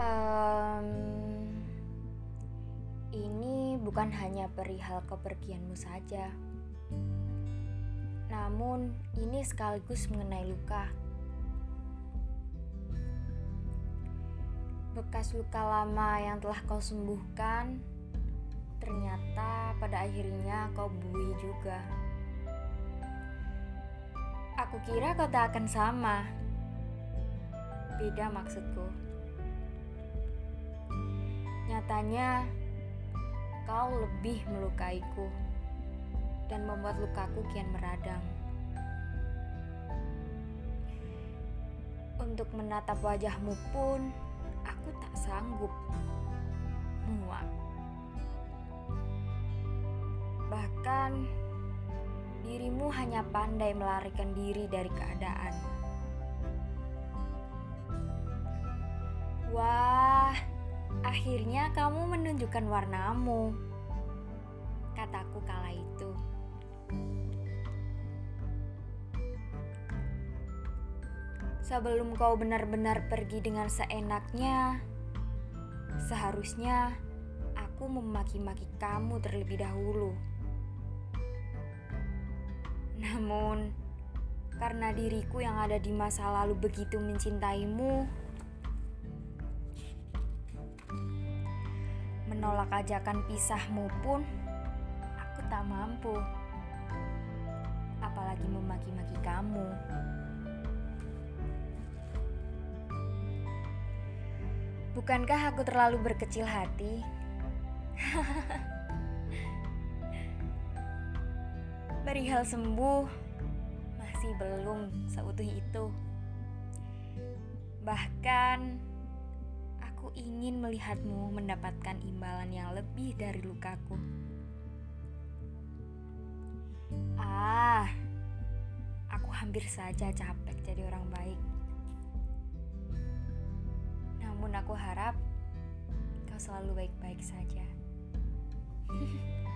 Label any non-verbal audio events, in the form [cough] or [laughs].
Um, ini bukan hanya perihal kepergianmu saja, namun ini sekaligus mengenai luka. Bekas luka lama yang telah kau sembuhkan, ternyata pada akhirnya kau bui juga. Aku kira kau tak akan sama. Beda maksudku. Nyatanya, kau lebih melukaiku dan membuat lukaku kian meradang. Untuk menatap wajahmu pun, aku tak sanggup. Muak. Bahkan, dirimu hanya pandai melarikan diri dari keadaan. Akhirnya kamu menunjukkan warnamu, kataku kala itu. Sebelum kau benar-benar pergi dengan seenaknya, seharusnya aku memaki-maki kamu terlebih dahulu. Namun, karena diriku yang ada di masa lalu begitu mencintaimu, menolak ajakan pisahmu pun aku tak mampu. Apalagi memaki-maki kamu. Bukankah aku terlalu berkecil hati? [laughs] Perihal sembuh masih belum seutuh itu. Bahkan Aku ingin melihatmu mendapatkan imbalan yang lebih dari lukaku. Ah, aku hampir saja capek jadi orang baik. Namun aku harap kau selalu baik-baik saja. [laughs]